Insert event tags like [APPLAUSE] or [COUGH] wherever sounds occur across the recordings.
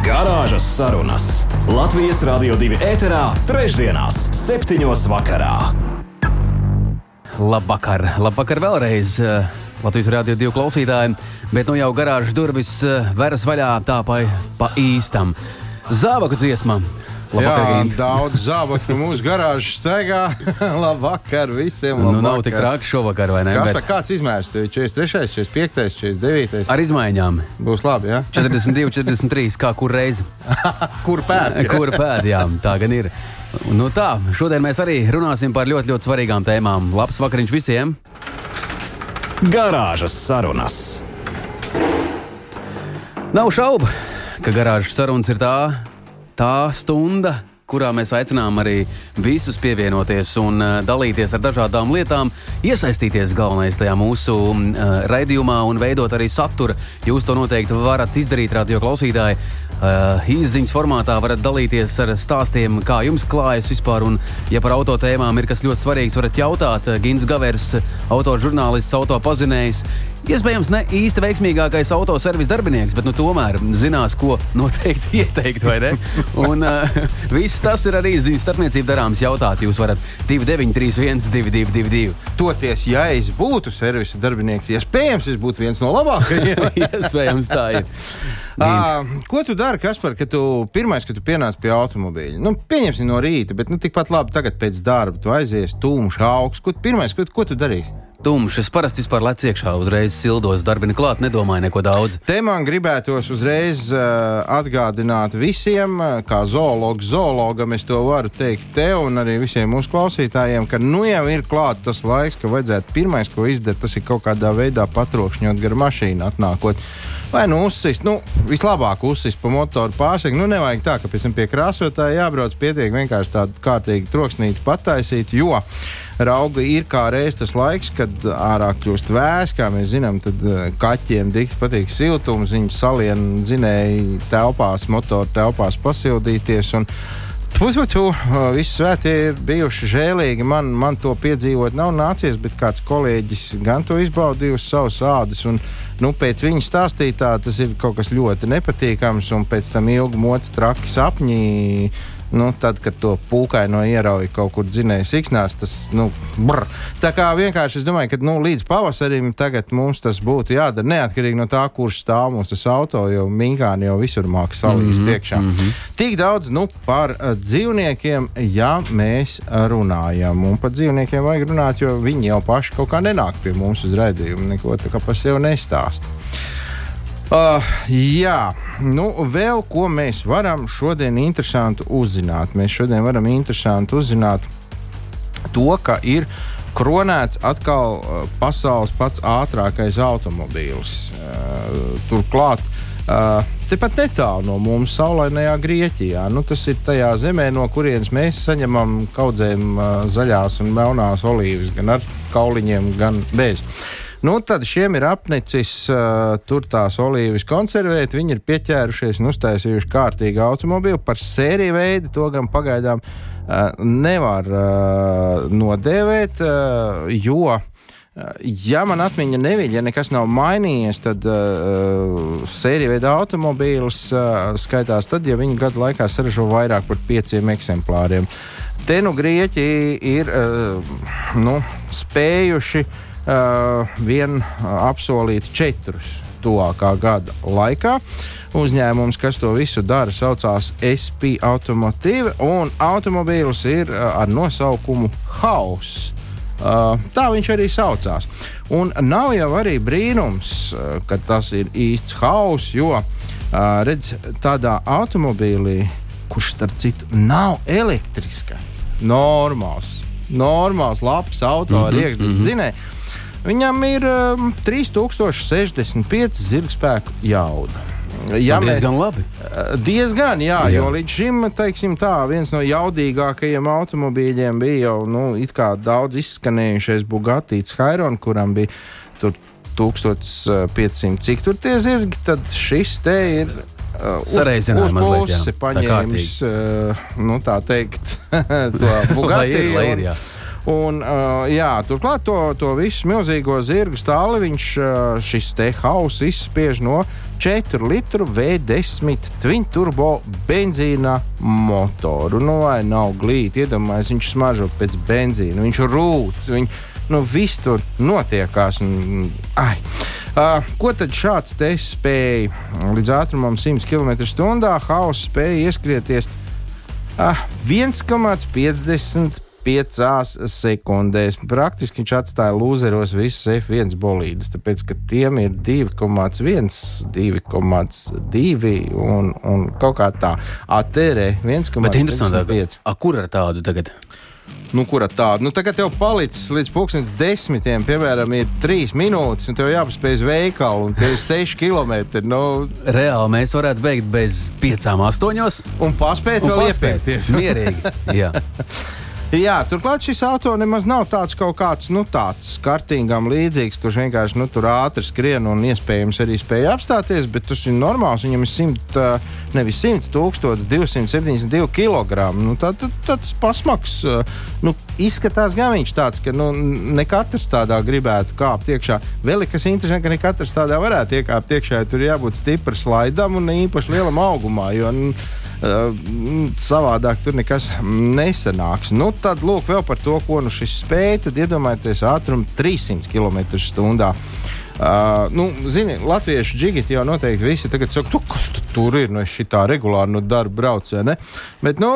Garāžas sarunas Latvijas Rādio 2 ēterā, trešdienās, septiņos vakarā. Labvakar, labvakar vēlreiz. eh, Latvijas Rādio 2 klausītājiem, bet nu jau garāžas durvis eh, veras vaļā tā pa, pa īstam. Zābaku dziesma. Labvakar, Jā, daudz zābaku mūsu garāžas steigā. [LAUGHS] Labvakar visiem! Nu, nav labvakar. tik traki šovakar, vai ne? Kas, Bet. Kāds izmērs? Tev ir 43, 45, 49. ar izmaiņām. Būs labi, ja? 42, 43, kā kur reizi. [LAUGHS] Kur pērk? [LAUGHS] Kur pēdējām, tā gan ir. Nu tā, šodien mēs arī runāsim par ļoti, ļoti svarīgām tēmām. Labs vakariņš visiem! Garāžas sarunas. Nav šaubu, ka garāžas sarunas ir tā, tā stunda, kurā mēs aicinām arī visus pievienoties un uh, dalīties ar dažādām lietām, iesaistīties galvenais tajā mūsu uh, raidījumā un veidot arī satura. Jūs to noteikti varat izdarīt, radio klausītāji. Uh, Izziņas formātā varat dalīties ar stāstiem, kā jums klājas vispār. Un, ja par auto tēmām ir kas ļoti svarīgs, varat jautāt. Gins Gavers, autožurnālists, autopazinējs. Iespējams, ne īsti veiksmīgākais autoservis darbinieks, bet nu, tomēr zinās, ko noteikti [LAUGHS] ieteikt. Un uh, viss tas ir arī ziņas starpniecība darāms jautāt. Jūs varat 2931, 222. Toties, ja es būtu servisa darbinieks, iespējams, es būtu viens no labākajiem. [LAUGHS] Iespējams, tā ir. À, ko tu dari, Kaspar, kad tu pirmais, kad tu pienāc pie automobīļa? Nu, pieņemsim no rīta, bet nu, tikpat labi tagad pēc darba. Tu aizies, tumšs, augsts. Ko, tu pirmais, ko, ko tu darīsi? Tumšs, es parasti vispār lecu iekšā, uzreiz sildos, darbini klāt, nedomāju neko daudz. Te man gribētos uzreiz uh, atgādināt visiem, uh, kā zoologs, zoologam, es to varu teikt tev un arī visiem mūsu klausītājiem, ka nu jau ir klāts tas laiks, ka vajadzētu pirmais, ko izdarīt, tas ir kaut kādā veidā patrokšņot gar mašīnu atnākot. Vai nu uzsist, nu, vislabāk uzsist pa motoru pārsegu. Nu, nevajag tā, ka pēc tam pie krāsotāja jābrauc pietiek vienkārši tādu kārtīgu troksnīti pataisīt, jo rauga ir kā reiz tas laiks, kad ārā kļūst vēs, kā mēs zinām, tad eh, kaķiem dikti patīk siltums, viņi salien zinēji telpās, motoru telpās pasildīties. Un, Pusi, tu, visi svētie ir bijuši žēlīgi. Man, man to piedzīvot nav nācies, bet kāds kolēģis gan to izbaudīja uz savas ādas. Un, nu, pēc viņa stāstītā tas ir kaut kas ļoti nepatīkams, un pēc tam ilgi mocis traki sapņi. Nu, tad, kad to pūkaino ierauj kaut kur dzinēja siksnās, tas nu, brr. tā kā vienkārši es domāju, ka nu, līdz pavasarim tagad mums tas būtu jādara neatkarīgi no tā, kurš stāv mums tas auto, jo minkāni jau visur māks salīst mm -hmm, iekšā. Mm -hmm. Tik daudz nu, par uh, dzīvniekiem, ja mēs runājam. Un par dzīvniekiem vajag runāt, jo viņi jau paši kaut kā nenāk pie mums uz raidījumu, neko tā kā par sevi nestāst. Uh, jā, nu, vēl ko mēs varam šodien interesanti uzzināt. Mēs šodien varam interesanti uzzināt to, ka ir kronēts atkal uh, pasaules pats ātrākais automobīlis. Uh, turklāt, uh, tepat netālu no mums, saulainajā Grieķijā. Nu, tas ir tajā zemē, no kurienes mēs saņemam kaudzēm uh, zaļās un melnās olīvas, gan ar kauliņiem, gan bez. Nu, tad šiem ir apnicis uh, tur tās olīvas konservēt. Viņi ir pieķērušies un uztaisījuši kārtīgu automobīlu. Par sēriju veidu to gan pagaidām uh, nevar uh, nodēvēt, uh, jo. Ja man atmiņa neviļ, ja nekas nav mainījies, tad uh, sērija veida automobīls uh, skaitās tad, ja viņi gadu laikā saražo vairāk par pieciem eksemplāriem. Te nu Grieķi ir uh, nu, spējuši uh, vien uh, apsolīt četrus tuvākā gada laikā. Uzņēmums, kas to visu dara, saucās SP Automotive, un automobīls ir uh, ar nosaukumu. Uh, tā viņš arī saucās. Un nav jau arī brīnums, ka tas ir īsts hauss, jo redz, tādā automobīlī, kurš starp citu nav elektriskais, normāls, normāls, labs auto mm -hmm, ar iekšzemes mm -hmm. dzinēju. Viņam ir um, 3065 zirgspēku jauda. ja Nu, diezgan labi. Diezgan, jā, Jā. jā, jo līdz šim, teiksim, tā, viens no jaudīgākajiem automobīļiem bija jau nu, daudz izskanējušais Bugatti Chiron, kuram bija tur 1500, cik tur tie zirgi, tad šis te ir. Uh, uz mazliet, jā. pusi Tā paņēmis, uh, nu, tā teikt, [LAUGHS] to [LAUGHS] Lai Bugatti. ir, lai ir, jā. Un, uh, jā, turklāt to, to visu milzīgo zirgu stāli viņš uh, šis te hauss izspiež no 4 litru V10 twin turbo benzīna motoru. Nu, vai nav glīti, iedomājieties, viņš smaržo pēc benzīna, viņš rūc. Viņ, Nu, viss tur notiekās. Un, ai. uh, ko tad šāds te spēja? Līdz ātrumam 100 km/h hauss spēja ieskrieties Ah, 1,55 sekundēs. Praktiski viņš atstāja lūzeros visus F1 bolīdus, tāpēc ka tiem ir 2,1, 2,2 un, un kaut kā tā. ATR Bet interesantāk, 1,5. a, kur ar tādu tagad? Nu, kura tāda? Nu, tagad tev palicis līdz pusdienas desmitiem, piemēram, ir trīs minūtes, un tev jāpaspēj uz veikalu, un tev ir seši kilometri. Nu, Reāli mēs varētu beigt bez piecām, astoņos. un paspēt un vēl paspēt. iepirkties. Mierīgi. [LAUGHS] Jā. Turklāt šis auto nemaz nav tāds kaut kāds nu, tāds kartīgam līdzīgs, kurš vienkārši nu, tur ātri skrien un iespējams arī spēja apstāties, bet tas ir normāls. Viņam ir 100, ā, nevis 100, 272 kg. Nu, tad, tad, tad tas pasmaks nu, izskatās gan viņš tāds, ka nu, ne katrs tādā gribētu kāpt iekšā. Vēl ir kas interesants, ka ne katrs tādā varētu iekāpt iekšā. Tur ir jābūt stipram slaidam un īpaši lielam augumā. Jo, nu, savādāk tur nekas nesanāks. Nu, tad, lūk, vēl par to, ko nu šis spēja. Tad iedomājieties, ātrumu 300 km/h. Uh, nu, zini, latviešu džigiti jau noteikti visi tagad saka, tu, kas tu tur ir. Nu, šitā regulāri no darba braucu, vai ne? Bet nu,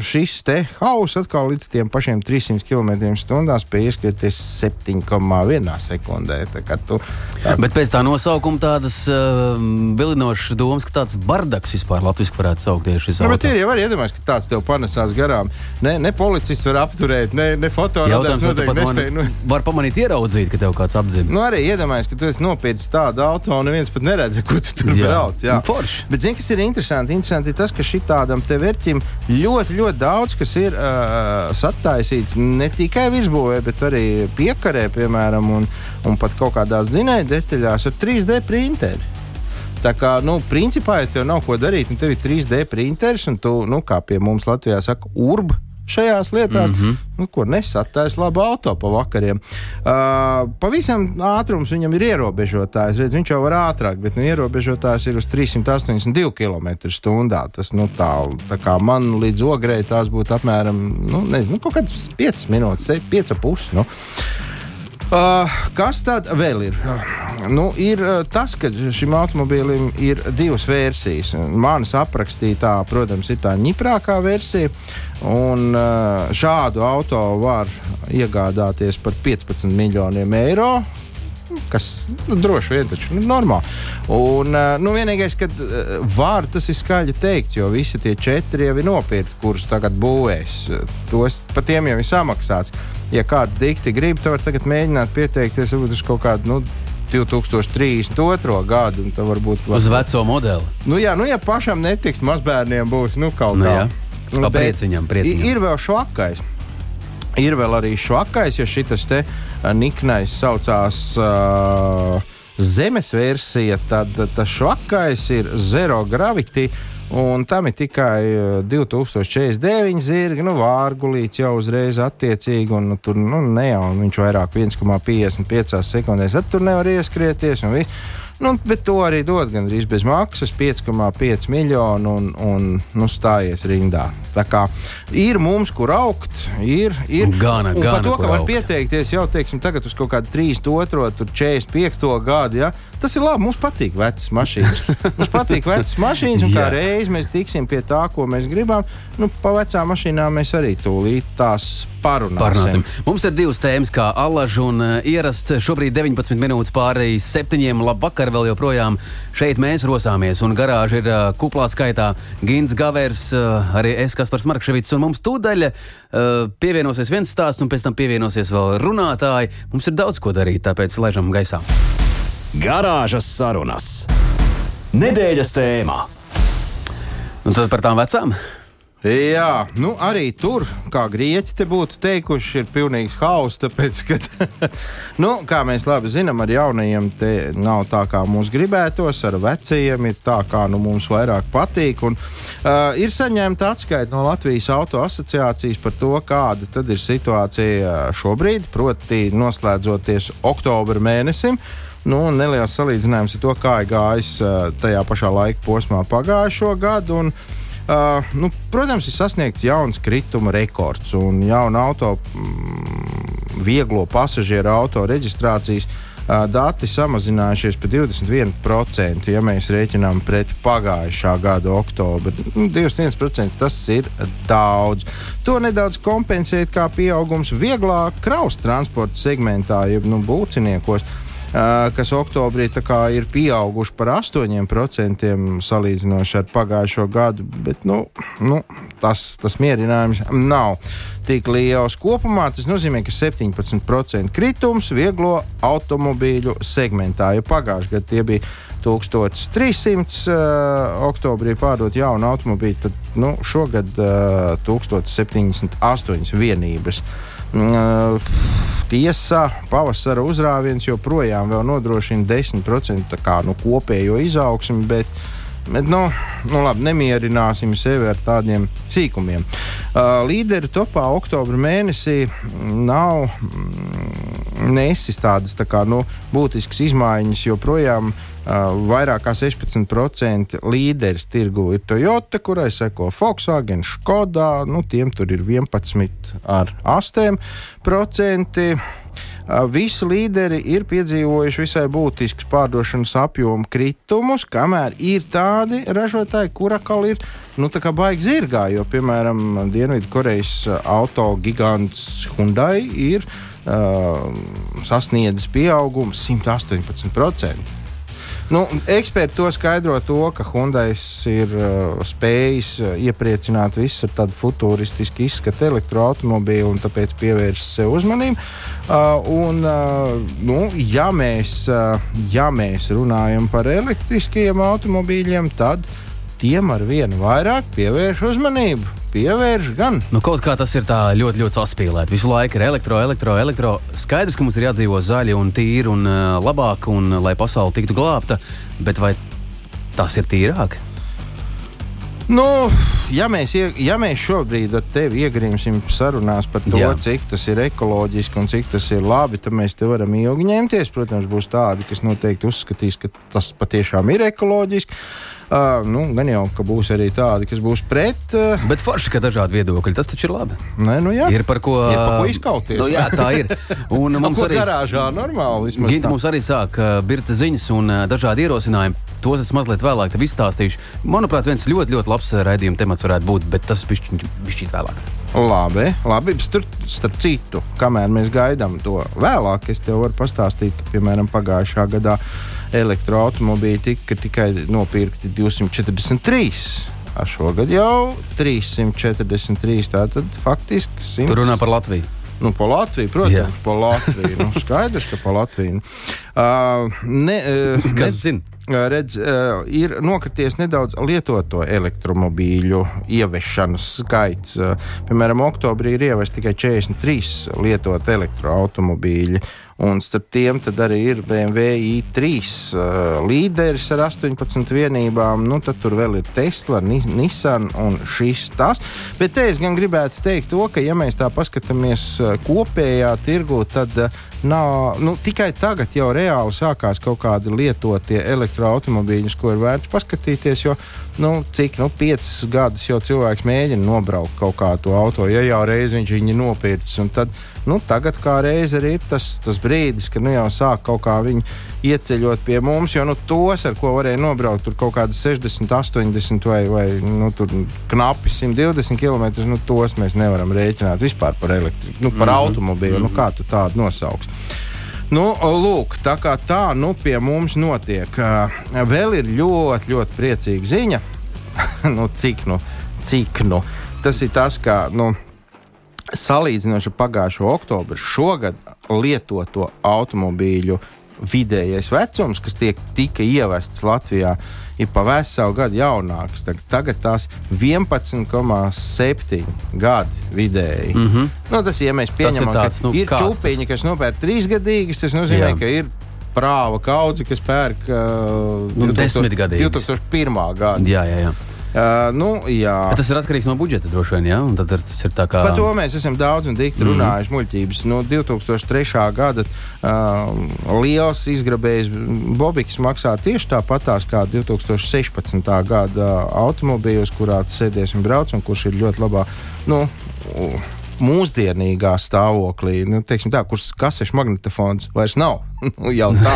šis te hauss atkal līdz tiem pašiem 300 km/h spēja ieskrieties 7,1 sekundē. Tā kā tu, tā, Bet pēc tā nosaukuma tādas uh, vilinošas domas, ka tāds bardaks vispār latviešu varētu saukties šis Nu, bet ir jau arī iedomājies, ka tāds tev panesās garām. Ne, ne policists var apturēt, ne, ne tu pat nespēja. Nu, var pamanīt, ieraudzīt, ka tev kāds apdzina. nu, arī iedomājies, ka tu esi nopircis tādu auto, un neviens pat neredz, kur tu tur Jā. brauc. Jā, Forši. Bet, zini, kas ir interesanti? Interesanti ir tas, ka šitādam te vērķim ļoti, ļoti daudz kas ir uh, sataisīts ne tikai virsbūvē, bet arī piekarē, piemēram, un, un pat kaut kādās dzinēju detaļās ar 3D printeri. Tā kā, nu, principā, ja tev nav ko darīt, un tev ir 3D printeris, un tu, nu, kā pie mums Latvijā saka, urb šajās lietās, mm -hmm. nu, ko nesatais labu auto pa vakariem. Uh, pavisam ātrums viņam ir ierobežotājs. Redz, viņš jau var ātrāk, bet nu, ierobežotājs ir uz 382 km/h. Tas nu, tā, tā man līdz ogrei tās būtu apmēram nu, nezinu, kaut kādas 5 minūtes, 5,5. Nu. Uh, kas tad vēl ir? Nu, ir uh, tas, ka šim automobīlim ir divas versijas. Manas aprakstītā, protams, ir tā ņiprākā versija. Un, uh, šādu auto var iegādāties par 15 miljoniem eiro. Kas nu, droši vien taču nu, normāli. Un, uh, nu, vienīgais, ka uh, var tas ir skaļi teikt, jo visi tie četri jau ir nopirkti, kurus tagad būvēs. Tos par tiem jau ir samaksāts. Ja kāds dikti grib, tad var tagad mēģināt pieteikties uz kaut kādu. Nu, 2032. gadu, un tā varbūt Uz veco modeli. Nu, jā, nu, ja pašam netiks, mazbērniem būs nu, kaut Nu, kā. Bet prieciņam, prieciņam. Ir, ir vēl švakais. Ir vēl arī švakais, ja šis te uh, niknais saucās. Uh, Zemes versija, tad tas švakais ir Zero Gravity. Un tam ir tikai uh, 2049 zirgi, nu, vārgulīts jau uzreiz attiecīgi, un nu, tur nu, ne jau viņš vairāk 1,55 sekundēs, tad tur nevar ieskrieties. un viss. Nu, bet to arī dod gandrīz bez maksas, 5,5 miljonu un, un nu, stājies rindā. Tā kā ir mums, kur augt, ir. ir. Gana, un gana, par to, ka var augt. pieteikties jau teiksim, tagad uz kaut kādu 32, tur 45 gadu. Ja? Tas ir labi. Mums patīk vecas mašīnas. mums patīk vecas mašīnas, un kā [LAUGHS] Jā. reiz mēs tiksim pie tā, ko mēs gribam. Nu, pa vecām mašīnām mēs arī tūlīt tās parunāsim. Parunāsim. Mums ir divas tēmas, kā alažs un uh, ierasts. Šobrīd 19 minūtes pāri septiņiem. Labvakar, vēl joprojām šeit mēs rosāmies. Un garāža ir uh, kuplā skaitā Gins Gavers, uh, arī es, Kaspars Markevits. Un mums tūdaļ uh, pievienosies viens stāsts, un pēc tam pievienosies vēl runātāji. Mums ir daudz ko darīt, tāpēc laižam gaisā. Garāžas sarunas. Nedēļas tēmā. Un tad par tām vecām. Jā, nu arī tur, kā grieķi te būtu teikuši, ir pilnīgs hauss. Tāpēc, ka, [LAUGHS] nu, kā mēs labi zinām, ar jaunajiem te nav tā, kā mums gribētos, ar vecajiem ir tā, kā nu, mums vairāk patīk. Un, uh, ir saņemta atskaita no Latvijas auto asociācijas par to, kāda tad ir situācija šobrīd, proti, noslēdzoties oktobra mēnesim. Nu, neliels salīdzinājums ar to, kā ir gājis tajā pašā laika posmā pagājušo gadu. Un, Uh, nu, protams, ir sasniegts jauns krituma rekords un jauna auto, mm, vieglo pasažieru auto reģistrācijas uh, dati samazinājušies par 21%, ja mēs rēķinām pret pagājušā gada oktobru. Nu, 21% tas ir daudz. To nedaudz kompensēt kā pieaugums vieglā kraus transporta segmentā, jeb nu, būciniekos kas oktobrī ir pieauguši par 8% salīdzinoši ar pagājušo gadu. Bet nu, nu, tas, tas mierinājums nav tik liels. Kopumā tas nozīmē, ka 17% kritums vieglo automobīļu segmentā, jo pagājušajā gadā tie bija 1300 uh, oktobrī pārdot jaunu automobīļu, tad nu, šogad uh, 1078 vienības. Uh, Tiesa, pavasara uzrāviens joprojām nodrošina 10% kā, nu, kopējo izaugsmu, bet, bet nu, nu, labi, nemierināsim sevi ar tādiem sīkumiem. Uh, līderi topā oktobra mēnesī nav mm, nesis tādas tā kā, nu, būtiskas izmaiņas, joprojām vairāk kā 16% līderis tirgu ir Toyota, kurai seko Volkswagen, Skoda, nu, tiem tur ir 11 ar 8%. Visi līderi ir piedzīvojuši visai būtiskus pārdošanas apjomu kritumus, kamēr ir tādi ražotāji, kura kal ir nu, baigi zirgā. Jo, piemēram, Dienvidkorejas auto gigants Hyundai ir uh, sasniedzis pieaugumu 118%. Nu, eksperti to skaidro to, ka Hyundai ir uh, spējis uh, iepriecināt visus ar tādu futuristisku izskatu elektroautobīlu un tāpēc pievērst sev uzmanību. Uh, un, uh, nu, ja, mēs, uh, ja mēs runājam par elektriskajiem automobīļiem, tad tiem ar vienu vairāk pievērš uzmanību pievērš gan. Nu, kaut kā tas ir ļoti, ļoti saspīlēti. Visu laiku ir elektro, elektro, elektro. Skaidrs, ka mums ir jādzīvo zaļi un tīri un uh, labāk, un lai pasaule tiktu glābta, bet vai tas ir tīrāk? Nu, ja, mēs, ja mēs šobrīd ar tevi iegrimsim sarunās par to, Jā. cik tas ir ekoloģiski un cik tas ir labi, tad mēs te varam ilgi ņemties. Protams, būs tādi, kas noteikti uzskatīs, ka tas patiešām ir ekoloģiski. Uh, nu, gan jau, ka būs arī tādi, kas būs pret. Uh, Bet forši, ka dažādi viedokļi, tas taču ir labi. Nē, nu jā. Ir par ko, ir par ko izkauties. Nu, jā, tā ir. Un [LAUGHS] mums arī garāžā normāli. Gita mums arī sāk uh, birta ziņas un uh, dažādi ierosinājumi. Tos es mazliet vēlāk izstāstīšu. Manuprāt, viens ļoti, ļoti labs raidījuma temats varētu būt, bet tas bišķīt vēlāk. Labi, labi. Starp, starp citu, kamēr mēs gaidām to vēlāk, es tev varu pastāstīt, ka, piemēram, pagājušā gadā elektroautobīļi tika tikai nopirkti 243. Ar šogad jau 343. Tātad faktiski 100. Tur runā par Latviju. Nu, pa Latviju, protams, Jā. pa Latviju. Nu, skaidrs, ka pa Latviju. Uh, ne, uh, Kas zina? redz, ir nokrities nedaudz lietoto elektromobīļu ieviešanas skaits. Piemēram, oktobrī ir ievest tikai 43 lietoti elektroautobīļi. Un starp tiem arī ir BMW i3 uh, līderis ar 18 vienībām. Nu, tad tur vēl ir Tesla, Nissan un šis tas. Bet te es gan gribētu teikt to, ka, ja mēs tā paskatāmies kopējā tirgu, tad uh, nav, nu, tikai tagad jau reāli sākās kaut kādi lietotie elektroautobīļi, ko ir vērts paskatīties. Jo nu, cik nu, piecus gadus jau cilvēks mēģina nobraukt kaut kādu auto, ja jau reiz viņš viņu nopircis. Tad nu, tagad kā reiz arī ir tas, tas brīdis, kad nu, jau sāk kaut kā viņi ieceļot pie mums, jo nu, tos, ar ko varēja nobraukt, tur kaut kādas 60, 80 vai, vai nu, knapi 120 km, nu, tos mēs nevaram rēķināt vispār par elektriku, nu, par mm -hmm. automobīlu. Mm -hmm. nu, kā tu tādu nosauks? Nu, lūk, tā kā tā nu, pie mums notiek. Vēl ir ļoti, ļoti priecīga ziņa. [LAUGHS] nu, cik nu, cik nu. Tas ir tas, ka nu, salīdzinoši ar pagājušo oktobru, šogad lietoto automobīļu vidējais vecums, kas tiek, tika ievests Latvijā, ir pa veselu gadu jaunāks. Tag- Tagad tās 11,7 gadi vidēji. Mm -hmm. nu, tas, ja mēs pieņemam, tāds, ka nu, ir kāds tas? čūpiņi, kas nopērk trīsgadīgus, tas nozīmē, Jā. ka ir prāva kaudze, kas pērk uh, Nu, desmitgadīgus. 2001. gada. Jā, jā, jā. Uh, nu, jā. Bet tas ir atkarīgs no budžeta, droši vien. Un tad ir, tas ir tā kā. Par to mēs esam daudz un dikti Mhm. runājuši. Muļķības no 2003. gada uh, liels izgrabējs Bobiks maksā tieši tāpatās kā 2016. gada automobīļos, kurā sēdies un brauc, un kurš ir ļoti labā. Nu, u- Mūsdienīgā stāvoklī, nu, teiksim, tā, kurš kasešu magnetofons vairs nav. [LAUGHS] Nu, Jau tā.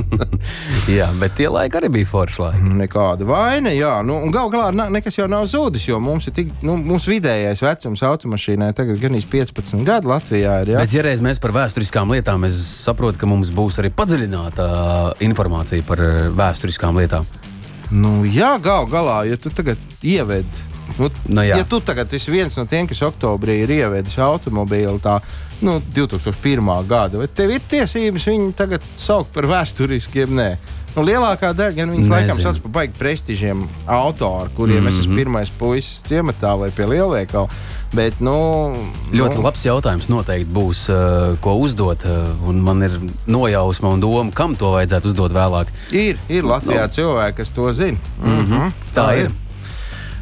[LAUGHS] jā, bet tie laiki arī bija forši laiki. Nekāda vaina, jā. Nu, Galu galā nekas jau nav zudis, jo mums ir tik, nu, mūsu vidējais vecums automašīnai tagad gan 15 gadi Latvijā. Ir, jā. Bet, ja reiz mēs par vēsturiskām lietām, es saprotu, ka mums būs arī padziļināta informācija par vēsturiskām lietām. Nu, jā, gal galā, ja tu tagad ieved. Nu, Nu, jā. ja tu tagad esi viens no tiem, kas oktobrī ir ievedis automobīlu tā, nu, 2001. gada, vai tev ir tiesības viņu tagad saukt par vēsturiskiem? Nē. Nu, lielākā daļa gan viņas laikam Nezinu. sauc par baigi prestižiem autoriem, kuriem mm -hmm. es Mhm. esmu pirmais puisis ciematā vai pie lielveikala. Bet, nu, Ļoti nu, labs jautājums noteikti būs, uh, ko uzdot. Uh, man ir nojausma un doma, kam to vajadzētu uzdot vēlāk. Ir, ir Latvijā no. cilvēki, kas to zina. Mm -hmm. Tā ir.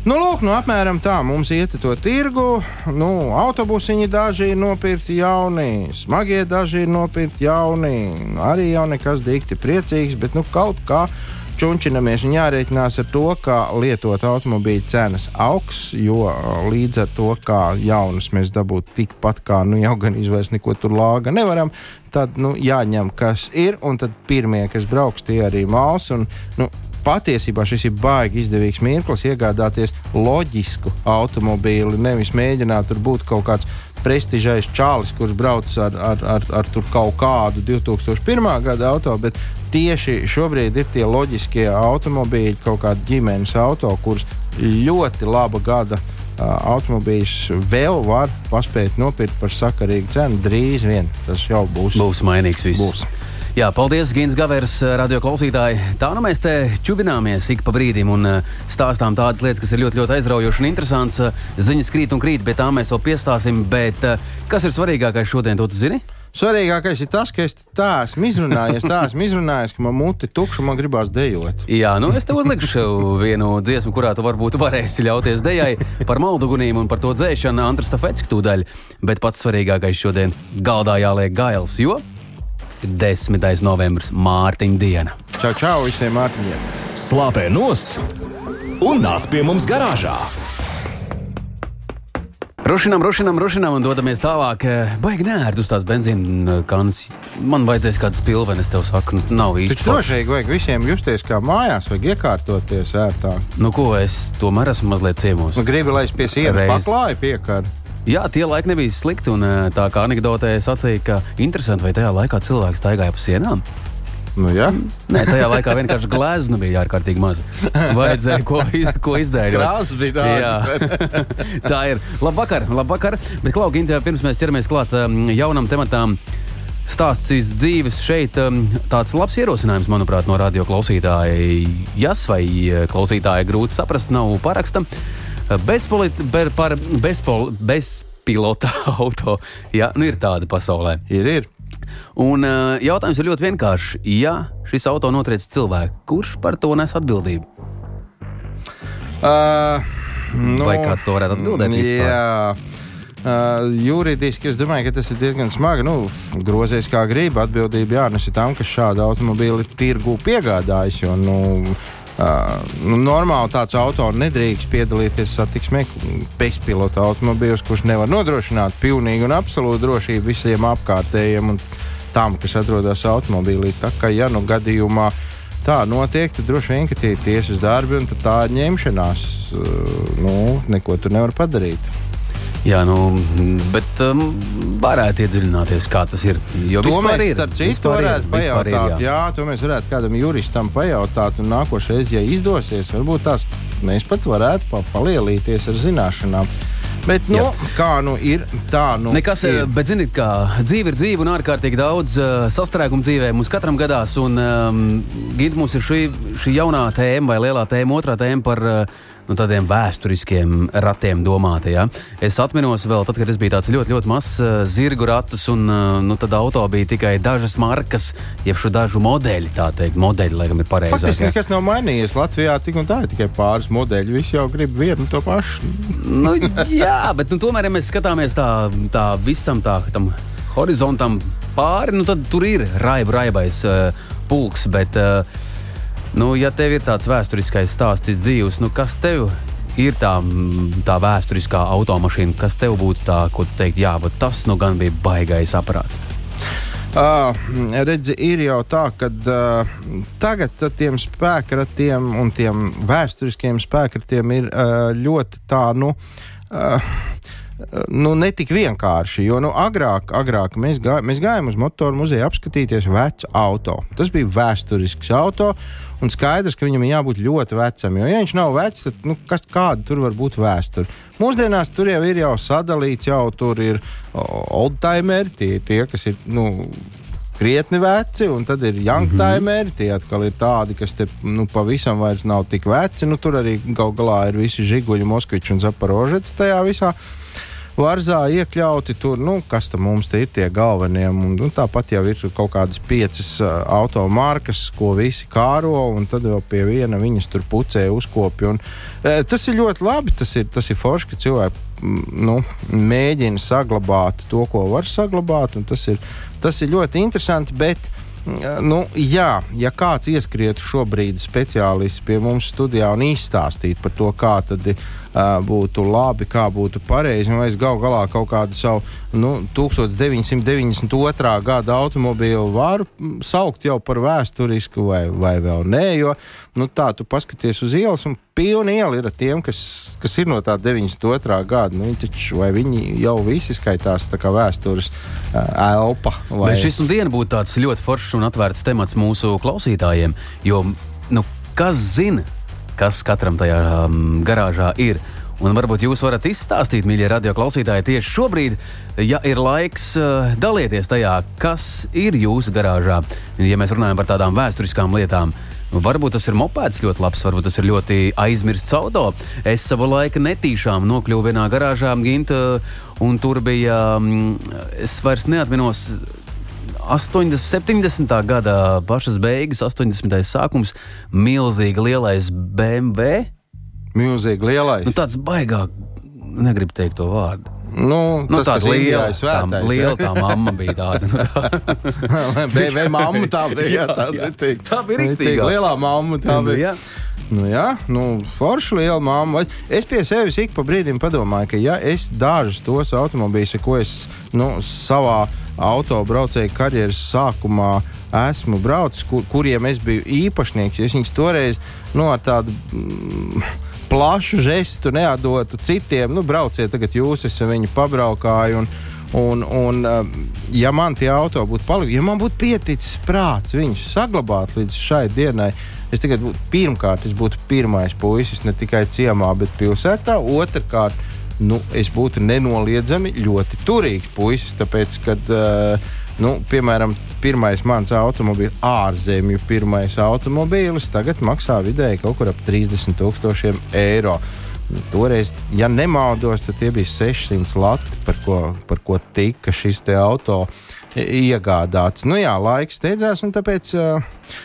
Nu, lūk, nu, apmēram tā mums iet to tirgu. Nu, autobusiņi daži ir nopirkti jauni, smagie daži ir nopirkti jauni. Arī jau nekas dikti priecīgs, bet nu, kaut kā čunčinamies un jārēķinās ar to, ka lietot automobīļu cenas augs, jo līdz ar to, kā jaunus mēs dabūtu tikpat kā nu, jau gan izvairs neko tur lāga nevaram, tad nu, jāņem, kas ir, un tad pirmie, kas brauks, tie arī māls. Un, nu, Patiesībā šis ir baigi izdevīgs mirklis iegādāties loģisku automobīli, nevis mēģināt tur būt kaut kāds prestižais čālis, kurš brauc ar, ar, ar, ar kaut kādu 2001. gada auto, bet tieši šobrīd ir tie loģiskie automobīļi, kaut kādi ģimenes auto, kurus ļoti laba gada automobīļus vēl var paspēt nopirkt par sakarīgu cenu. Drīz vien tas jau būs. Būs mainīgs viss. Būs. Jā, paldies, Gins Gavers, radio klausītāji. Tā nu mēs te čubināmies ik pa brīdim un eh, stāstām tādas lietas, kas ir ļoti, ļoti aizraujošas un interesantas. Eh, Ziņas krīt un krīt, bet tā mēs vēl piestāsim. Bet eh, kas ir svarīgākais šodien, to tu zini? Svarīgākais ir tas, ka es tā esmu izrunājies, tā esmu izrunājies, ka man mute tukša, man gribās dejot. Jā, nu es tev uzlikšu vienu dziesmu, kurā tu varbūt varēsi ļauties dejai par maldugunīm un par to dzēšanu Antras Stafetska tūdaļ. Bet pats svarīgākais šodien galdā jāliek gails, jo ir 10. novembris Mārtiņa diena. Čau, čau visiem mārciņiem! Slāpē nost un nāc pie mums garāžā. Rušinām, rušinām, rušinām un dodamies tālāk. Baigi nērti uz tās benzīna kanas. Man vajadzēs kādas pilvenes, tev saku, nu, nav īsti. Taču droši vajag visiem justies kā mājās, vajag iekārtoties ērtāk. Nu, ko es tomēr esmu mazliet ciemos. Nu, gribi, lai es pie sienas paklāju piekaru. Jā, tie laiki nebija slikti. Un, eh, tā kā anekdotē sacīja, ka interesanti, vai tajā laikā cilvēks staigāja pa sienām. Nu, jā. Nē, tajā laikā vienkārši glezna bija ārkārtīgi maza. Vajadzēja ko, iz, ko izdarīt. Krāsas bija tādas, [LAUGHS] Tā ir. Labvakar, labvakar. Bet, Klaugi, pirms mēs ķeramies klāt um, jaunam tematam. Stāsts iz dzīves šeit um, tāds labs ierosinājums, manuprāt, no radio klausītāja. Jas vai eh, klausītāja grūti saprast, nav paraksta. Bezpolit, ber, par bezpol, bezpilota [LAUGHS] auto. Jā, nu ir tāda pasaulē. Ir, ir. Un uh, jautājums ir ļoti vienkāršs. Ja šis auto notriec cilvēku, kurš par to nes atbildību? Uh, nu, Vai kāds to varētu atbildēt vispār? Jā. Uh, juridiski es domāju, ka tas ir diezgan smagi. Nu, grozies kā gribi. Atbildība jānesa tam, kas šādu automobīli tirgu piegādājas. Jo, nu, nu, normāli tāds auto nedrīkst piedalīties satiksmē bezpilota automobīļos, kurš nevar nodrošināt pilnīgu un absolūtu drošību visiem apkārtējiem un tam, kas atrodas automobīlī. Tā kā ja nu gadījumā tā notiek, tad droši vien tie ir tiesas darbi un tā ir ņemšanās. Nu, neko tur nevar padarīt. Jā, nu, bet um, varētu iedziļināties, kā tas ir. Jo To mēs, ir. starp citu, ir, varētu ir, pajautāt. jā. jā, to mēs varētu kādam juristam pajautāt. Un nākošais, ja izdosies, varbūt tās mēs pat varētu pa, palielīties ar zināšanām. Bet, nu, Jā. kā nu ir, tā nu Nekas, ir. eh, bet ziniet, kā dzīve ir dzīve un ārkārtīgi daudz uh, sastrēgumu dzīvē mums katram gadās. Un um, Gita, mums ir šī, šī jaunā tēma vai lielā tēma, otrā tēma par uh, nu, tādiem vēsturiskiem ratiem domāta. Ja? Es tad, kad es biju tāds ļoti, ļoti mazs uh, zirgu ratus, un uh, nu, tad auto bija tikai dažas markas, jeb šo dažu modeļu, tā teikt, modeļi, laikam, ir. Faktiski ja. nekas nav mainījies. Latvijā tik un tā ir tikai pāris modeļi. Visi jau grib vienu to pašu. [LAUGHS] nu, jā, bet nu, tomēr, ja mēs skatāmies tā, tā visam tā, tam horizontam pāri, nu, tad tur ir raiba, raibais uh, pulks. Bet, uh, nu, ja tev ir tāds vēsturiskais stāsts dzīves, nu, kas tev ir tā, tā vēsturiskā automašīna, kas tev būtu tā, ko tu teikt, jā, tas nu gan bija baigais aparāts. Uh, redzi, ir jau tā, ka uh, tagad tad tiem spēkratiem un tiem vēsturiskiem spēkratiem ir uh, ļoti tā, nu. Uh, Nu, ne tik vienkārši, jo nu, agrāk, agrāk mēs, gā, mēs gājām uz motoru muzeju apskatīties vecu auto. Tas bija vēsturisks auto, un skaidrs, ka viņam ir jābūt ļoti vecam. Jo, ja viņš nav vecs, tad nu, kas, kāda tur var būt vēsture? Mūsdienās tur jau ir jau sadalīts, jau tur ir oldtimeri, tie, tie, kas ir. Nu, krietni veci, un tad ir youngtimeri. Tie atkal ir tādi, kas te nu, pavisam vairs nav tik veci. Nu, tur arī gal galā ir visi žiguļi, moskviči un zaporožets tajā visā. Varzā iekļauti tur, nu, kas tam mums te ir tie galvenie. Un, nu, tāpat jau ir kaut kādas piecas uh, automarkas, ko visi kāro, un tad vēl pie viena viņas tur pucē uzkopja. Un, uh, tas ir ļoti labi, tas ir, tas ir forši, ka cilvēki nu, mēģina saglabāt to, ko var saglabāt. un Tas ir, tas ir ļoti interesanti. Bet, nu, jā, ja kāds ieskrietu šobrīd speciālists pie mums studijā un izstāstītu par to, kā tad uh, būtu labi, kā būtu pareizi, vai es gal galā kaut kādu savu nu, 1992. gada automobīlu varu saukt jau par vēsturisku vai, vai vēl nē, jo nu, tā tu paskaties uz ielas un pilna iela ir tiem, kas, kas ir no tā 92. gada. Nu, viņi taču, viņi jau visi skaitās tā kā vēstures uh, elpa? Vai... Bet šis nu diena būtu tāds ļoti foršs un atvērts temats mūsu klausītājiem. Jo, nu, kas zina, kas katram tajā um, garāžā ir? Un varbūt jūs varat izstāstīt, mīļie radio klausītāji, tieši šobrīd, ja ir laiks uh, dalīties tajā, kas ir jūsu garāžā. Ja mēs runājam par tādām vēsturiskām lietām, varbūt tas ir mopēds ļoti labs, varbūt tas ir ļoti aizmirsts auto. Es savu laiku netīšām nokļuvu vienā garāžā, Ginta, un tur bija, um, es vairs neatminos. 80, 70. gada pašas beigas, 80. sākums, milzīgi lielais BMW. Milzīgi lielais. Nu, tāds baigāk, negribu teikt to vārdu. Nu, Nu, tas, tāda liela, ir tā, svētais, liela tā mamma bija tāda. Nu, [LAUGHS] vai mamma tā [LAUGHS] bija? Jā, tā, jā. netīk. Tā bija riktīgā. Lielā mamma tā Nu, bija. jā. Nu, jā, nu, forša liela mamma. Es pie sevis ik pa brīdim padomāju, ka ja es dažus tos automobīļus, ko es nu, savā autobraucēju karjeras sākumā esmu braucis, kur, kuriem es biju īpašnieks, es viņus toreiz nu, ar tādu. Mm, Plašu žestu neatdotu citiem. Nu, brauciet, tagad jūs esat viņu pabraukāju. Un, un, un, um, ja man tie auto būtu palikuši, ja man būtu pieticis prāts viņus saglabāt līdz šai dienai, es tagad būtu pirmkārt, es būtu pirmais puisis ne tikai ciemā, bet pilsētā. Otrakārt, nu, es būtu nenoliedzami ļoti turīgs puisis, tāpēc, kad, uh, nu, piemēram, pirmais mans automobīls, ārzemju pirmais automobīlis, tagad maksā vidēji kaut kur ap 30 tūkstošiem eiro. Toreiz, ja nemaldos, tad tie bija 600 lati, par ko, par ko tika šis auto iegādāts. Nu jā, laiks steidzās, un tāpēc. Uh,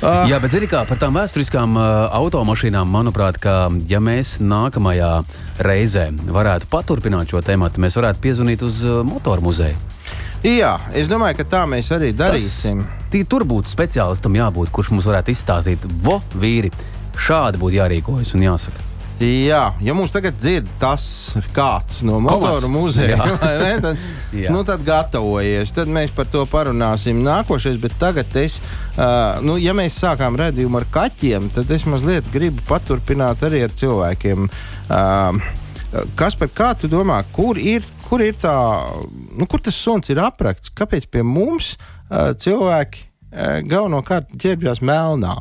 Uh. Jā, bet zini, kā par tām vēsturiskām uh, automašīnām, manuprāt, ka, ja mēs nākamajā reizē varētu paturpināt šo tēmu, mēs varētu piezvanīt uz uh, motoru muzeju. Jā, es domāju, ka tā mēs arī darīsim. tī- tur būtu speciālistam jābūt, kurš mums varētu izstāstīt, vo, vīri, šādi būtu jārīkojas un jāsaka. Jā, ja mums tagad dzird tas kāds no motoru muzeja, [LAUGHS] ne, tad, nu, tad gatavojies. Tad mēs par to parunāsim nākošais. Bet tagad, es, uh, nu, ja mēs sākām redzējumu ar kaķiem, tad es mazliet gribu paturpināt arī ar cilvēkiem. Uh, kas par kā tu domā, kur ir, kur ir tā, nu, kur tas suns ir aprakts? Kāpēc pie mums uh, cilvēki uh, galvenokārt ģērbjās melnā?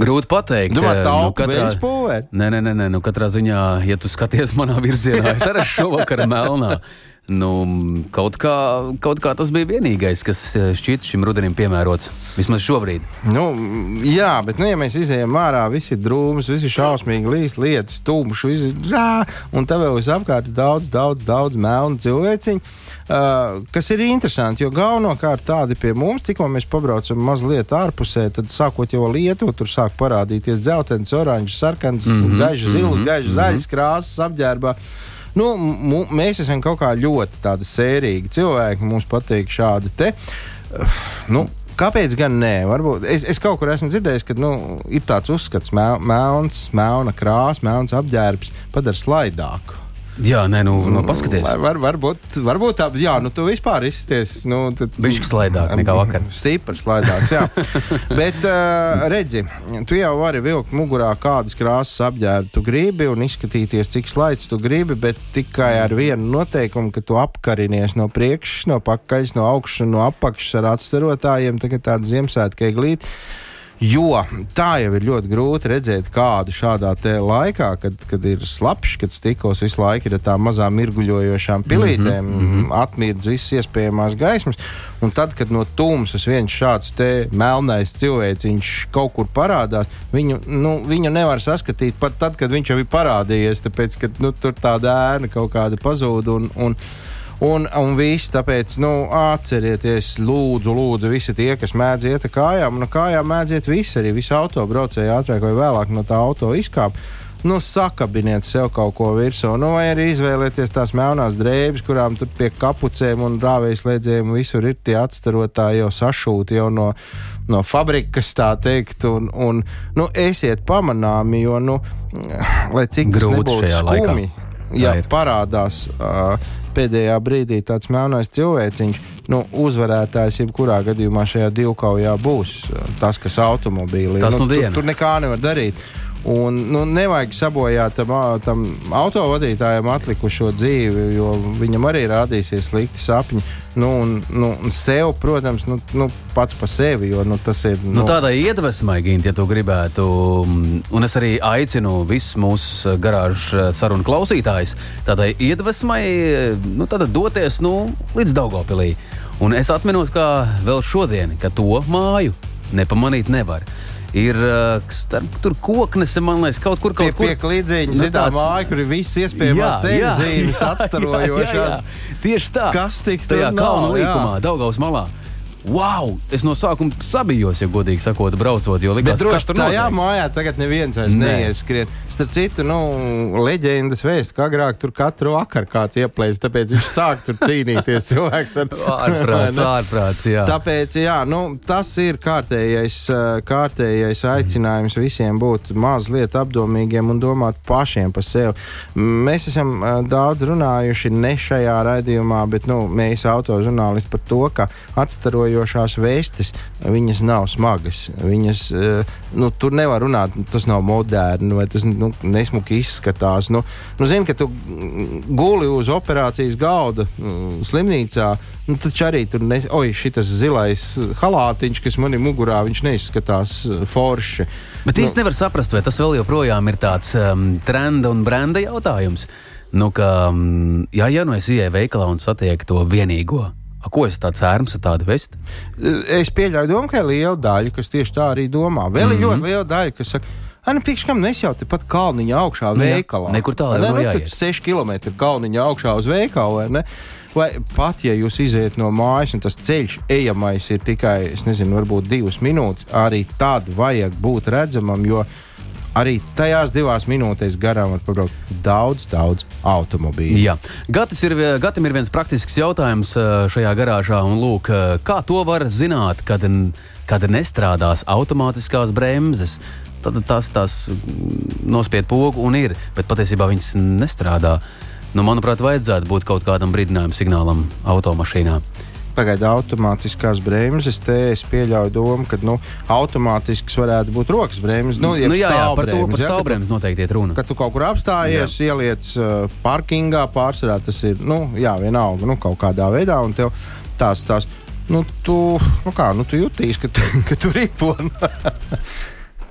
Grūti pateikt. Tā Nu, nu, katrā... pulveri. Nē, nē, nē, nē, nu katrā ziņā, ja tu skaties manā virzienā, es arī šovakar melnā. Nu, kaut, kā, kaut kā tas bija vienīgais, kas eh, šķiet šim rudenim piemērots. Vismaz šobrīd. Nu, jā, bet, nu, ja mēs izējām ārā, viss ir drūms, viss ir šausmīgi, līs, lietas, tumšs, viss ir rā, un tev jau visapkārt ir daudz, daudz, daudz melnu cilvēciņu. Uh, kas ir interesanti, jo galvenokārt tādi pie mums, tikko mēs pabraucam mazliet ārpusē, tad sākot jau lietu, tur sāk parādīties dzeltens, oranžs, sarkans, mm -hmm, gaišs, zils, mm -hmm, gaišs, zaļs krāsas apģērbā. Nu, mēs esam kaut kā ļoti sērīgi cilvēki. Mums patīk šādi te. Uh, nu, Kāpēc gan nē? Varbūt es, es kaut kur esmu dzirdējis, ka nu, ir tāds uzskats, ka melna krāsa, melns apģērbs padara slaidāku. Jā, nē, nu, nu paskaties. Var, var, varbūt, varbūt tā, jā, nu, tu vispār izsties. Nu, Viņš ir slaidāk nekā vakar. Stiprs slaidāks, jā. [LAUGHS] Bet, uh, redzi, tu jau vari vilkt mugurā kādas krāsas apģērbu tu gribi un izskatīties, cik slaids tu gribi, bet tikai ar vienu noteikumu, ka tu apkarinies no priekšas, no pakaļas, no augšas un no apakšas ar atstarotājiem, tā kā tāda Ziemassvētku eglīte. Jo tā jau ir ļoti grūti redzēt kādu šādā laikā, kad, kad ir slapjš, kad stikos visu laiku ir ar tām mazām mirguļojošām pilītēm, mm -hmm. atmirdz visas iespējamās gaismas. Un tad, kad no tumsas viens šāds melnais cilvēciņš kaut kur parādās, viņu, nu, viņu nevar saskatīt pat tad, kad viņš jau ir parādījies, tāpēc ka nu, tur tāda ēna kaut kāda pazūd. Un, un, Un, un viss, tāpēc nu, atcerieties, lūdzu, lūdzu, visi tie, kas mēdz iet ar kājām, no kājām mēdz iet visi, arī visi autobraucēji ātrāk vai vēlāk no tā auto izkāp. Nu, sakabiniet sev kaut ko virsū, nu, vai arī izvēlieties tās melnās drēbes, kurām tur pie kapucēm un rāvēslēdzējiem visur ir tie atstarotāji jau sašūti jau no, no fabrikas, tā teikt, un, un nu, esiet pamanāmi, jo, nu, lai cik tas nebūtu skumi, ja parādās uh, pēdējā brīdī tāds melnais cilvēciņš, nu, uzvarētājs jebkurā gadījumā šajā divkaujā būs tas, kas automobīlī. Tas nu, nu tur, tur nekā nevar darīt. Un, nu, nevajag sabojāt tam, tam autovadītājam atlikušo dzīvi, jo viņam arī rādīsies slikti sapņi. Nu, un, nu, un sev, protams, nu, nu, pats par sevi. Jo, nu, ir. Nu, nu, tādai iedvesmai, Gint, ja tu gribētu, un es arī aicinu visus mūsu garāžu sarunu klausītājus, tādai iedvesmai nu, doties nu, līdz Daugopilī. Un es atminos, kā vēl šodien, ka to māju nepamanīt nevar ir starp, tur koknes, man liekas, kaut kur kaut kur. Pie klīdziņa nu, zitā tāds... māja, kur ir viss iespējamās ceļu zīmes [LAUGHS] atstarojošās. Tieši tā. Kas tik tajā kalnu līkumā, Daugaus malā. Wow! Es no sākuma sabijos, ja godīgi sakot, braucot. Jo likās, ka tur tajā mājā tagad neviens vairs ne. neieskrien. Starp citu, nu, leģendas vēst, ka agrāk tur katru vakaru kāds ieplēs, tāpēc viņš sāk tur cīnīties [LAUGHS] cilvēks ar ārprāts, [LAUGHS] ārprāts, jā. Tāpēc, jā, nu, tas ir kārtējais, kārtējais aicinājums visiem būt mazliet apdomīgiem un domāt pašiem par sevi. Mēs esam daudz runājuši ne šajā raidījumā, bet, nu, mēs autožurnālisti par to, ka atstarojot sekojošās vēstis, viņas nav smagas. Viņas, eh, nu, tur nevar runāt, tas nav moderni vai tas nu, nesmuki izskatās. Nu, nu, zini, ka tu guli uz operācijas galda mm, slimnīcā, nu, taču arī tur nes... oi, šis zilais halātiņš, kas man ir mugurā, viņš neizskatās eh, forši. Bet īsti nu, nevar saprast, vai tas vēl joprojām ir tāds um, trenda un brenda jautājums. Nu, ka, um, jā, ja nu es ieeju veikalā un satieku to vienīgo, A, ko es tāds ērms ar tādu vesti? Es pieļauju domu, ka ir liela daļa, kas tieši tā arī domā. Vēl mm -hmm. ir ļoti mhm. liela daļa, kas saka, Ani, priekš kam es jau tepat kalniņā augšā nu veikalā? Nekur tālu ne, nu, tur 6 km kalniņā augšā uz veikalu, vai? Vai pat ja jūs iziet no mājas un tas ceļš ejamais ir tikai, es nezinu, varbūt divas minūtes, arī tad vajag būt redzamam, jo arī tajās divās minūtēs garām var pabraukt daudz, daudz automobīļu. Jā, Gatis ir, Gatim ir viens praktisks jautājums šajā garāžā, lūk, kā to var zināt, kad, kad nestrādās automātiskās bremzes? Tad tās, tās nospied pogu un ir, bet patiesībā viņas nestrādā. Nu, manuprāt, vajadzētu būt kaut kādam brīdinājuma signālam automašīnā. Pagaidā automātiskās bremzes, te es pieļauju domu, ka nu, automātisks varētu būt rokas bremzes. Nu, nu, jā, jā, par to par stāvbremzi noteikti ir runa. Kad tu kaut kur apstājies, jā. ieliec uh, parkingā, pārsvarā tas ir, nu, jā, vienalga, nu, kaut kādā veidā, tās, tās, nu, tu, nu kā, nu, tu jutīsi, ka, [LAUGHS] ka tu ripo. [LAUGHS]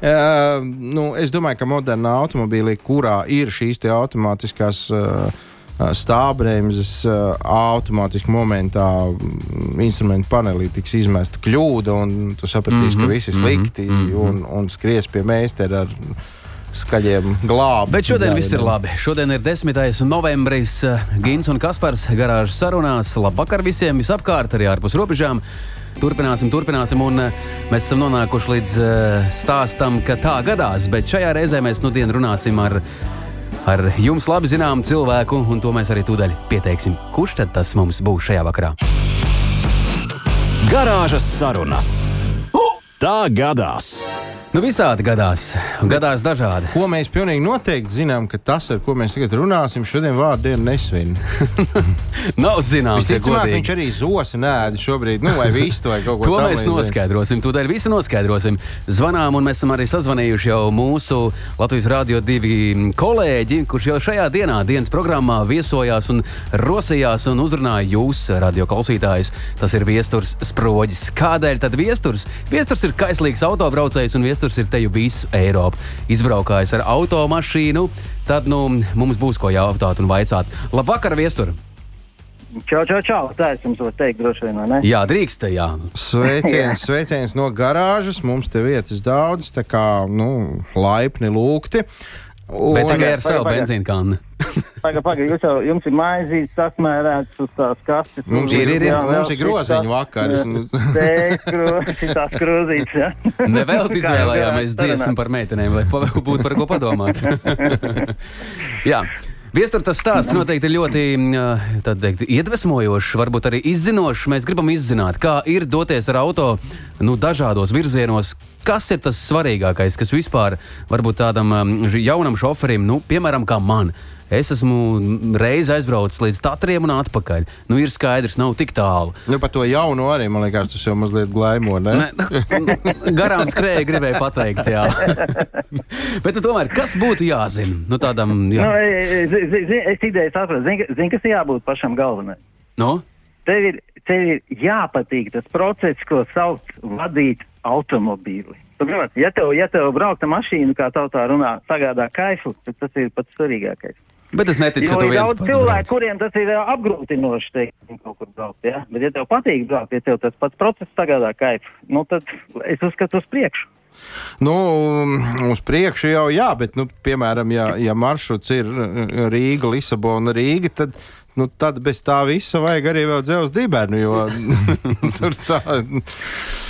Uh, nu, es domāju, ka modernā automobīlī, kurā ir šīs automātiskās uh, stāvbremzes, automātiski momentā mm, instrumentu panelī tiks izmesta kļūda, un tu sapratīsi, mm -hmm, ka viss ir slikti, mm -hmm. un, un skries pie meistara ar skaļiem glābiem. Bet šodien viss ir labi. Šodien ir 10. novembris. Gins un Kaspars garāžas sarunās. Labvakar visiem visapkārt, arī ārpus robežām. Turpināsim, turpināsim, un mēs esam nonākuši līdz uh, stāstam, ka tā gadās. Bet šajā reizē mēs nu dienu runāsim ar, ar jums labi zināmu cilvēku, un to mēs arī tūdaļ pieteiksim. Kurš tad tas mums būs šajā vakarā? Garāžas sarunas. Tā gadās! Nu, visādi gadās, gadās dažādi. Ko mēs pilnīgi noteikti zinām, ka tas, ar ko mēs tagad runāsim, šodien vārdienu nesvin. [LAUGHS] Nav zināms, Visticamāk, viņš arī zosi nēdi šobrīd, nu, vai vistu, vai kaut ko To tam mēs līdzīgu. noskaidrosim. Tūdaļ visu noskaidrosim. Zvanām, un mēs esam arī sazvanījuši jau mūsu Latvijas Rādio divi kolēģi, kurš jau šajā dienā, dienas programmā viesojās un rosījās un uzrunāja jūs, radio klausītājus. Tas ir viesturs sproģis. Kādēļ tad viesturs? Viesturs ir kaislīgs autobraucējs, un viesturs ir te jau visu Eiropu. Izbraukājis ar automašīnu, tad nu, mums būs ko jautāt un vaicāt. Labvakar, viestur! Čau, čau, čau. Tā es jums varu teikt, droši vien, ne? Jā, drīkst, jā. Sveiciens, [LAUGHS] sveiciens no garāžas. Mums te vietas daudz, tā kā nu, laipni lūgti. Un, Bet tikai ar savu benzīnu kannu. [LAUGHS] Pagaid, pagaid, jūs jau, jums ir maizītes sasmērētas uz tās kastes. Mums ir- ir- ir, mums ir groziņu vakars. Šitās krūzītes, jā. [LAUGHS] Kā jau izvēlējāmies dziesmu par meitenēm, lai būtu par ko padomāt. [LAUGHS] Jā. Viestur tas stāsts noteikti ļoti mm, teikt, iedvesmojošs, varbūt arī izzinošs. Mēs gribam izzināt, kā ir doties ar auto nu, dažādos virzienos. Kas ir tas svarīgākais, kas vispār varbūt tādam jaunam šoferim, nu, piemēram, kā man? Es esmu reiz aizbraucis līdz Tatriem un atpakaļ. Nu, ir skaidrs, nav tik tālu. Nu, par to jaunu arī, man liekas, tas jau mazliet glaimo, ne? Ne, [LAUGHS] garām skrēja, gribēju pateikt, jā. [LAUGHS] Bet nu, tomēr, kas būtu jāzina? Nu, tādam, Nu, jā. e- e- zi- zi- es ideju saprotu, zini, zin, kas jābūt pašam galvenajam. Nu? Tev ir, tev ir jāpatīk tas process, ko sauc vadīt automobīli. Saprot, Ja tev, ja tev braukta mašīna, kā tautā runā, sagādā kaifu, tad tas ir pats svarīgākais. Bet es neticu, ka Jo tu ir viens daudz pats cilvēku, brauc. kuriem tas ir ā, apgrūtinoši, teiksim, kaut kur braukt, ja? Bet, ja tev patīk braukt, ja tev tas pats process sagādā kaifu, nu tad es uzskatu uz priekšu. Nu, uz priekšu jau jā, bet, nu, piemēram, ja, ja maršruts ir uh, Rīga, Lisabona, Rīga, tad, nu, tad bez tā visa vajag arī vēl dzelzs dibenu, jo [LAUGHS] tur tā.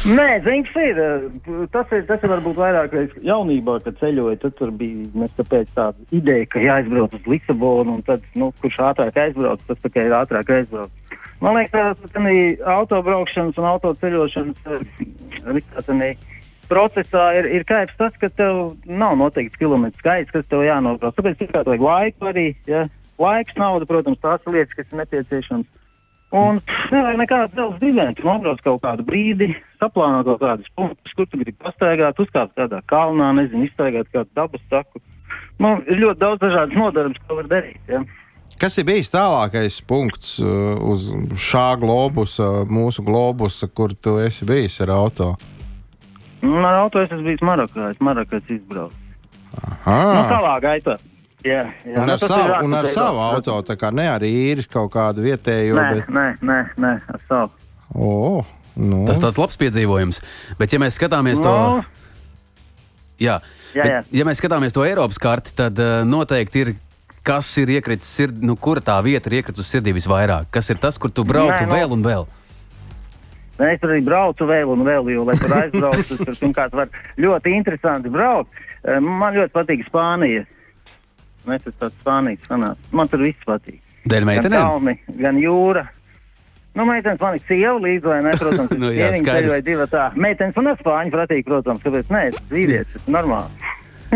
Nē, zini, kas ir. eh, Tas ir, tas ir varbūt vairāk reiz jaunībā, kad ceļoju. Tad bija mēs tāda ideja, ka jāaizbrauc uz Lisabonu, un tad, nu, kurš ātrāk aizbrauc, tas tikai ir ātrāk aizbrauc. Man liekas, ka tā autobraukšanas un autoceļošanas eh, procesā ir, ir kaipts tas, ka tev nav noteikts kilometru skaits, kas tev jānobrauc. Tāpēc tikai vajag laiku arī. Ja? Laiks, nauda, protams, tās ir lietas, kas ir nepieciešamas. Un nevajag nekādu zelta dividenu. Tu nobrauc kaut kādu brīdi, saplāno kaut kādus punktus, kur tu gribi pastaigāt, uzkāpt kādā kalnā, nezinu, izstaigāt kādu dabas saku. Nu, ir ļoti daudz dažādas nodarbes, ko var darīt. Ja? Kas ir bijis tālākais punkts uh, uz šā globusa, mūsu globusa, kur tu esi bijis ar auto? Ar auto es esmu bijis Marokā, es Marokā izbraucu. Nu, Aha. tālāk gaitā. Jā, jā. Un nu, ar tas ir savu, un ar savu auto, tā kā ne arī īris kaut kādu vietējo, Nē, bet. nē, nē, nē, ar savu. O, nu. Tas tāds labs piedzīvojums. Bet, ja mēs skatāmies to, Nu, jā, Jā, bet, jā. ja mēs skatāmies to Eiropas karti, tad uh, noteikti ir. Kas ir iekritis sirdī, nu, kura tā vieta ir iekritusi sirdī visvairāk? Kas ir tas, kur tu brauktu Nē, nu- vēl un vēl? Nē, Es tur arī braucu vēl un vēl, jo, lai tur aizbrauktu, tur pirmkārt var ļoti interesanti braukt. Man ļoti patīk Spānija. Es esmu tāds Spānijas fanāts. Man tur viss patīk. Dēļ Gan meitenēm? kalni, gan jūra. Nu, meitenes man ir sieva līdzi, vai ne? Protams, [LAUGHS] Nu jā, skaidrs. vai divi tā. Meitenes man ir spāņu patīk, protams, kāpēc nē, es vīrietis, tas normāli.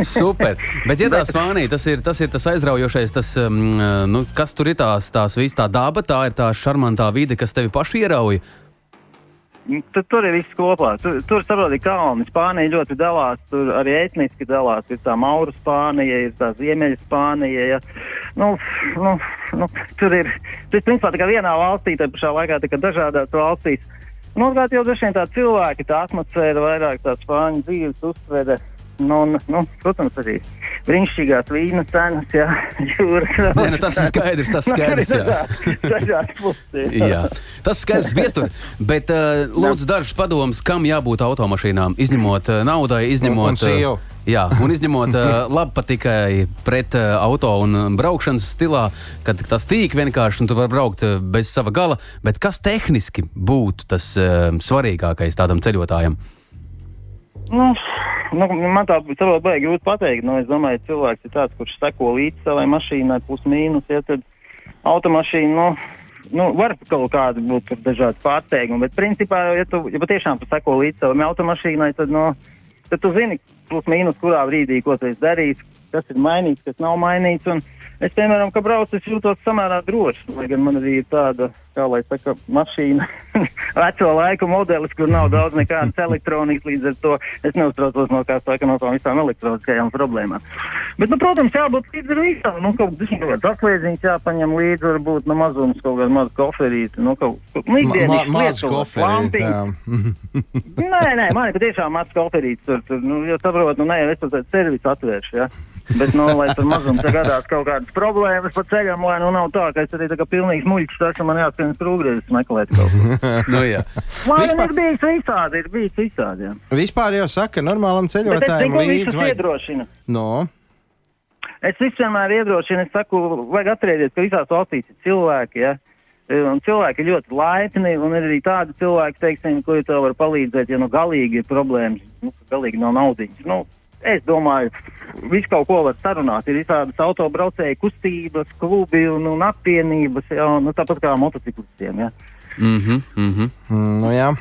Super. Bet, ja tā [LAUGHS] Spānija, tas ir tas, ir tas aizraujošais, tas, um, nu, kas tur ir tās, tās viss tā daba, tā ir tā šarmantā vide, kas tevi pašu ierauja. Nu, Tur, tur ir viss kopā. Tur, tur saproti, kalni. Spānija ļoti dalās. Tur arī etniski dalās. Ir tā Mauru Spānija, ir tā Ziemeļa Spānija. Ja. Nu, nu, nu, tur ir. Tas principā tikai vienā valstī, tā pašā laikā tikai dažādās valstīs. Un otrkārt jau droši vien tā cilvēki, tā atmosfēra, vairāk tā spāņu dzīves uztvere. Nu, un, nu, protams, arī brīnišķīgās vīna cenas, jā, [LAUGHS] jūras. Nē, nu, tas ir skaidrs, tas [LAUGHS] ir skaidrs. Jā. Dažādas puses. [LAUGHS] jā. Tas ir skaidrs, viestur. Bet uh, lūdzu, dažus padomus, kam jābūt automašīnām, izņemot uh, naudai, izņemot. Un- un sievu. uh, Jā, un izņemot uh, labpatikai pret uh, auto un braukšanas stilā, kad tas tīk vienkārši un tu vari braukt uh, bez sava gala. Bet kas tehniski būtu tas uh, svarīgākais tādam ceļotājam? Nu, nu, man tā varbūt baigi grūti pateikt. Nu, es domāju, ka cilvēks ir tāds, kurš seko līdzi savai mašīnai, plus mīnus. Ja, tad automašīna, nu, nu, var kaut kādi būt dažādi pārsteigumi, bet principā, ja tu ja patiešām tu seko līdzi savai automašīnai, tad, nu, tad tu zini, plus mīnus, kurā brīdī, ko tu esi darījis, kas ir mainīts, kas nav mainīts. Un, Es, piemēram, kā braucu, es jūtos samērā droši. Lai gan man arī ir tāda, kā lai saka, mašīna, [LAUGHS] veco laiku modelis, kur nav daudz nekādas elektronikas. Līdz ar to es neuztraucos no, saka, no tām visām elektroniskajām problēmām. Bet, nu, protams, jābūt līdzi visam. Nu, kaut kāds atslēdziņš jāpaņem līdzi, varbūt no mazums kaut kāda maza koferīte. Nu, kaut, nu, ikdienišķas Maz lietas, kaut kāds koferīt. lampiņš. jā. [LAUGHS] Nē, nē, man ir patiešām maz koferīts. Tur, tur, nu, jau saprot, nu, nē, es tur servisu atvēršu, ja. Bet, nu, lai tur mazums gadās kaut kādas problēmas pa ceļam, lai nu nav tā, ka es arī tā kā pilnīgs muļķis, tas man jāskan strūgrēzes meklēt kaut ko. [LAUGHS] Nu, jā. Man Vispār- ir bijis visādi, ir bijis visādi, jā. Vispār jau saka, normālam ceļotājam visus vajag. iedrošinu. No. Es vienmēr iedrošinu, es saku, vajag atcerēties, ka visās valstīs ir cilvēki, ja. Un cilvēki ir ļoti laipni, un ir arī tādi cilvēki, teiksim, kuri tev var palīdzēt, ja nu galīgi ir problēmas, nu, galīgi nav naudiņas. Nu, es domāju, visu kaut ko var sarunāt. Ir visādas autobraucēju kustības, klubi un, un apvienības, ja, nu, tāpat kā motociklistiem. Ja. Mhm, mhm. Mm, Nu, jā.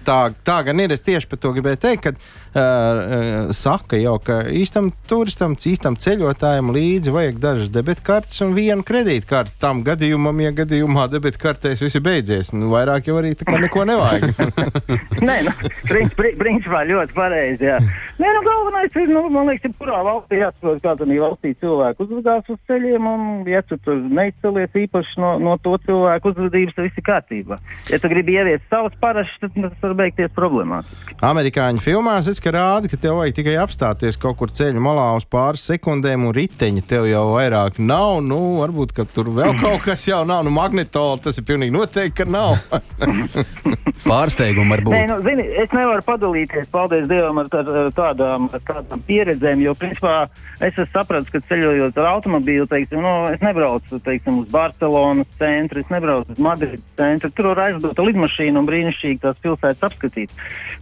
tā, tā gan ir. Es tieši par to gribēju teikt, ka uh, saka jau, ka īstam turistam, īstam ceļotājam līdzi vajag dažas debitkartes un vienu kredītkarti. Tam gadījumam, ja gadījumā debitkartēs viss ir beidzies, nu, vairāk jau arī neko nevajag. [LAUGHS] Nē, nu, princi- pri- principā ļoti pareizi. Jā. Nē, nu, galvenais ir, nu, man liekas, kurā valstī jāsaprot, kā tādā valstī cilvēku uzvedās uz ceļiem, un, ja tu tur neizcelies īpaši no, no to cilvēku uzvedības, tad viss ir kārtībā. Ja tu gribi ieviest savus parašus, tad tas var beigties problemātiski. Amerikāņu filmās es rādu, ka tev vajag tikai apstāties kaut kur ceļa malā uz pāris sekundēm, un riteņi tev jau vairāk nav. Nu, varbūt, ka tur vēl [CLEARS THROAT] kaut kas jau nav. Nu, magnetola tas ir pilnīgi noteikti, ka nav. [LAUGHS] Pārsteigumi var Nē, būt. nu, zini, es nevaru padalīties, paldies Dievam, ar, ar, ar, tādām, ar tādām pieredzēm, jo, principā, es esmu sapratis, ka ceļojot ar automobīlu, teiksim, nu, es nebraucu, teiksim, uz Barcelonas centru, es nebraucu uz Madrides centru, tur var aizdot lidmašīnu un brīnišķīgi tās pilsētas apskatīt.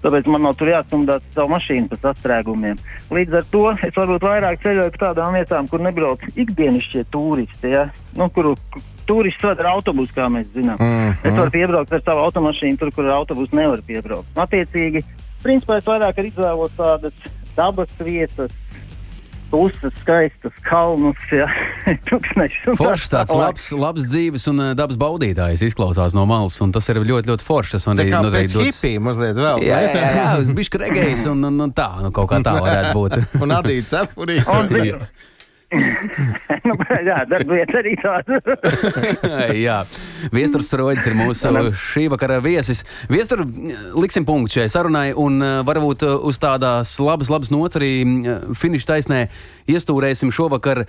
Tāpēc man nav tur jāstumdās savu mašīnu pa sastrēgumiem. Līdz ar to es varbūt vairāk ceļoju pa tādām vietām, kur nebrauc ikdienišķie turisti, ja? nu, kuru turisti vada ar autobusu, kā mēs zinām. Mm. -hmm. Es varu piebraukt ar savu automašīnu tur, kur ar autobusu nevar piebraukt. Attiecīgi, principā es vairāk izvēlos tādas dabas vietas, puses, skaistas kalnus, ja, [LAUGHS] tūkstošus. Foršs tāds labs, labs dzīves un uh, dabas baudītājs izklausās no malas, un tas ir ļoti, ļoti foršs. Tas man arī noteikti pēc dodas- hipija mazliet vēl. Jā, jā, jā, uz bišķi regējis un, un, un tā, nu kaut kā tā varētu būt. un adīt cepurī. [LAUGHS] [LAUGHS] Nu, [LAUGHS] jā, darbiet arī tādu. [LAUGHS] Jā, Viestures Stroģis ir mūsu šī vakara viesis. Viestur, liksim punktu šai sarunai, un uh, varbūt uh, uz tādās labas, labas nots arī uh, finiša taisnē iestūrēsim šovakar.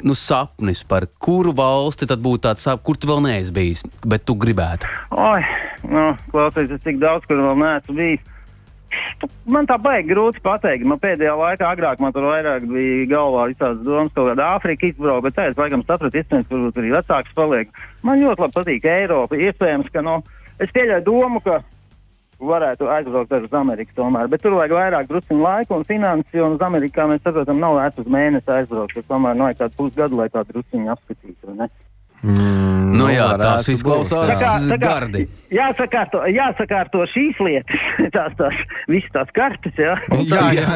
Nu, sapnis par kuru valsti tad būtu tāds, kur tu vēl neesi bijis, bet tu gribētu. Oi, nu, klausies, es tik daudz, kur vēl neesmu bijis. Tu- Man tā baigi grūti pateikt. Man pēdējā laikā, agrāk man tur vairāk bija galvā visādas domas, kaut kāda Āfrika izbraukt, bet es laikam sapratu, iespējams, varbūt arī vecāks paliek. Man ļoti labi patīk Eiropa. Iespējams, ka, nu, es pieļauju domu, ka varētu aizbraukt uz Ameriku tomēr, bet tur vajag vairāk drusciņu laika un finanses, jo uz Ameriku, kā mēs saprotam, nav vērts uz mēnesi aizbraukt, tur tomēr nav kādu pusgadu, lai tā drusciņu apskatītu? Mm, Nu, jā, varētu tas būt. izklausās Tā kā- tā kā gardi. Jāsakārto, jāsakārto šīs lietas, [LAUGHS] tās, tās visas tās kartes, jā. Jā, jā.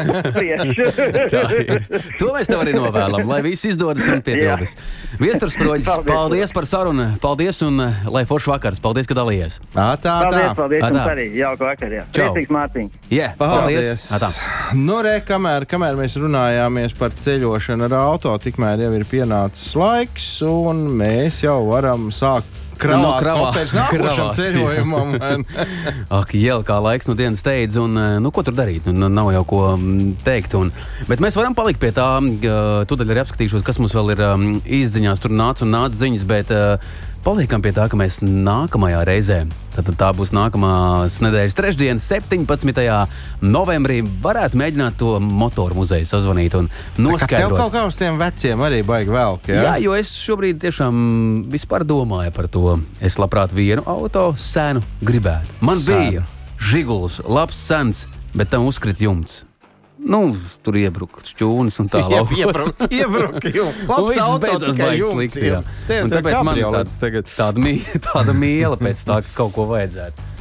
[LAUGHS] Tā ir. To mēs tev arī novēlam, lai viss izdodas un piepildas. Viestures Stroģis, Paldies. paldies par sarunu, paldies un uh, lai foršs vakars, paldies, ka dalījies. Ā, tā, Paldies, tā. paldies tā. arī. Jauka vakar, jā. Čau. Priecīgs Mārtiņš. Yeah, paldies! Tā. Nu, re, kamēr, kamēr mēs runājāmies par ceļošanu ar auto, tikmēr jau ir pienācis laiks, un mēs jau varam sākt kravāt kravā- koferis nākošam kravāt, ceļojumam. [LAUGHS] Ak, jau kā laiks no dienas steidz, un eh, nu, ko tur darīt? Nu, nav jau ko mm, teikt. Un, bet mēs varam palikt pie tā. uh, Tūdaļ arī apskatīšos, kas mums vēl ir um, izziņās. Tur nāca un nāca ziņas, bet uh, paliekam pie tā, ka mēs nākamajā reizē, tad tā būs nākamās nedēļas trešdiena, 17. novembrī, varētu mēģināt to motoru muzeju sazvanīt un Tev noskaidrot. kaut kā uz tiem veciem arī baigi. Jā, Ja? jo es šobrīd tiešām vispār domāju par to. Es labprāt vienu auto sēnu gribētu. Man Senu. bija žiguls, labs sens, bet tam uzkrita jumts. Nu, tur iebruka šķūnis un tā Ie- Iebruk, iebruk, jau. Un Labs viss auto, beidzās jumts, slikti, jā. Tev Un tā tāpēc man tāds- tāda, mī, [LAUGHS] tāda mīla pēc tā, ka kaut ko vajadzētu.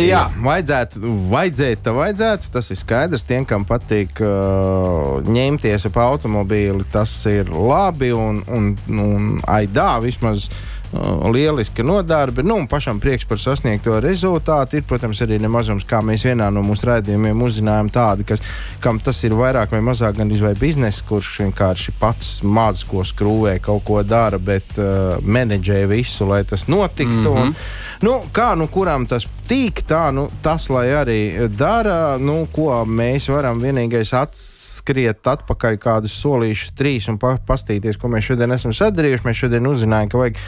Jā, vajadzētu, vajadzētu, vajadzētu. Tas ir skaidrs. Tiem, kam patīk uh, ņemties ap automobīli, tas ir labi un, un, un aidā vismaz. Uh, Lieliski nodarbi. Nu, pašam prieks par sasniegto rezultātu. Ir, protams, arī nemazums, kā mēs vienā no mūsu raidījumiem uzzinājām, tādi, kas, kam tas ir vairāk vai mazāk gan izvēle biznesa, kurš vienkārši pats maz ko skrūvē, kaut ko dara, bet uh, menedžē visu, lai tas notiktu. Mm -hmm. un, nu, kā nu kuram tas tīk, tā nu, tas lai arī dara. Nu, ko mēs varam vienīgais atskriet atpakaļ kādus solīšus, trīs un pa, pastīties, ko mēs šodien esam sadarījuši. Mēs šodien uzzinājām, ka vajag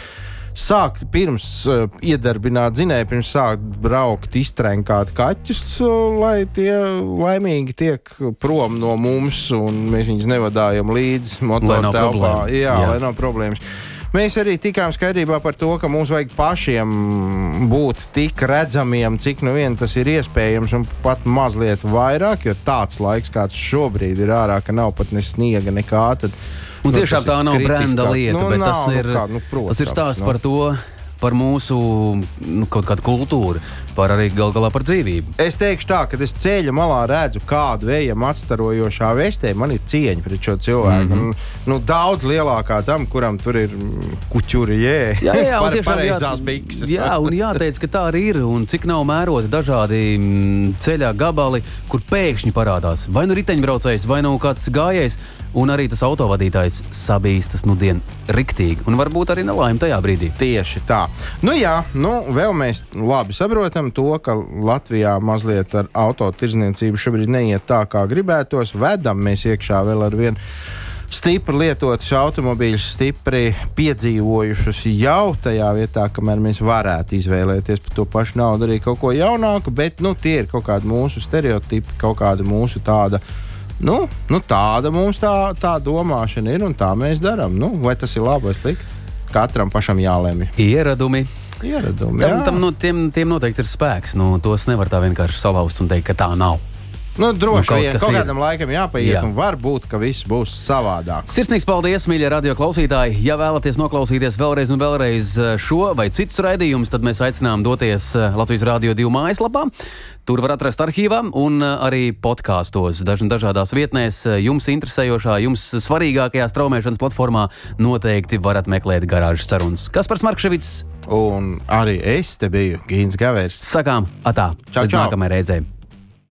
sākt pirms uh, iedarbināt zinēju, pirms sākt braukt, iztrenkāt kaķus, uh, lai tie laimīgi tiek prom no mums un mēs viņus nevadājam līdzi nav telpā. Jā, Jā. lai nav problēmas. Mēs arī tikām skaidrībā par to, ka mums vajag pašiem būt tik redzamiem, cik nu vien tas ir iespējams, un pat mazliet vairāk, jo tāds laiks, kāds šobrīd ir ārā, ka nav pat ne sniega, nekā tad. Un nu, tiešām tas tā nav brenda lieta, Nu, bet nav, tas nu ir, kā, nu, tas ir protams, stāsts nu. par to, par mūsu nu, kaut kādu kultūru, par arī gal galā par dzīvību. Es teikšu tā, ka es ceļa malā redzu kādu vējam atstarojošā vestē. Man ir cieņa pret šo cilvēku. Mm. -hmm. nu, daudz lielākā tam, kuram tur ir kuķuri, jē, Jā, jā, un Par, tiešām pareizās bikses. Jā, un jāteic, ka tā arī ir. Un cik nav mēroti dažādi mm, ceļā gabali, kur pēkšņi parādās vai nu riteņbraucējs, vai nu kāds gājējs, un arī tas autovadītājs sabīstas nu dienu riktīgi. Un varbūt arī nelaime tajā brīdī. Tieši tā. Nu, jā, nu, vēl mēs labi saprotam to, ka Latvijā mazliet ar autotirdzniecību šobrīd neiet tā, kā gribētos. Vedam mēs iekšā vēl ar vienu. Stipri lietotus automobīļus, stipri piedzīvojušus jau tajā vietā, kamēr mēs varētu izvēlēties par to pašu naudu arī kaut ko jaunāku, bet nu, tie ir kaut kādi mūsu stereotipi, kaut kāda mūsu tāda. Nu, nu tāda mums tā, tā domāšana ir un tā mēs darām. Nu, vai tas ir labi vai slikti? Katram pašam jālemj. Ieradumi. Ieradumi. Tam, jā. tam, nu, tiem, tiem noteikti ir spēks. Nu, tos nevar tā vienkārši salauzt un teikt, ka tā nav. Nu, droši Nu, kaut vien kaut ir. kādam laikam jāpaiet, Jā. un varbūt, ka viss būs savādāk. Sirsnīgs paldies, mīļie radio klausītāji! Ja vēlaties noklausīties vēlreiz un vēlreiz eh, šo vai citus raidījumus, tad mēs aicinām doties eh, Latvijas Rādio 2 mājaslapā. Tur var atrast arhīvā un eh, arī podkāstos, daž dažādās vietnēs. Jums interesējošā, jums svarīgākajā straumēšanas platformā noteikti varat meklēt garāžas sarunas. Kas par Markevits? Un arī es te biju Gīns Gavērs. Sakām, atā! Čau, čau. nākamajai reizei!